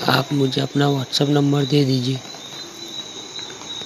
आप मुझे अपना व्हाट्सअप नंबर दे दीजिए।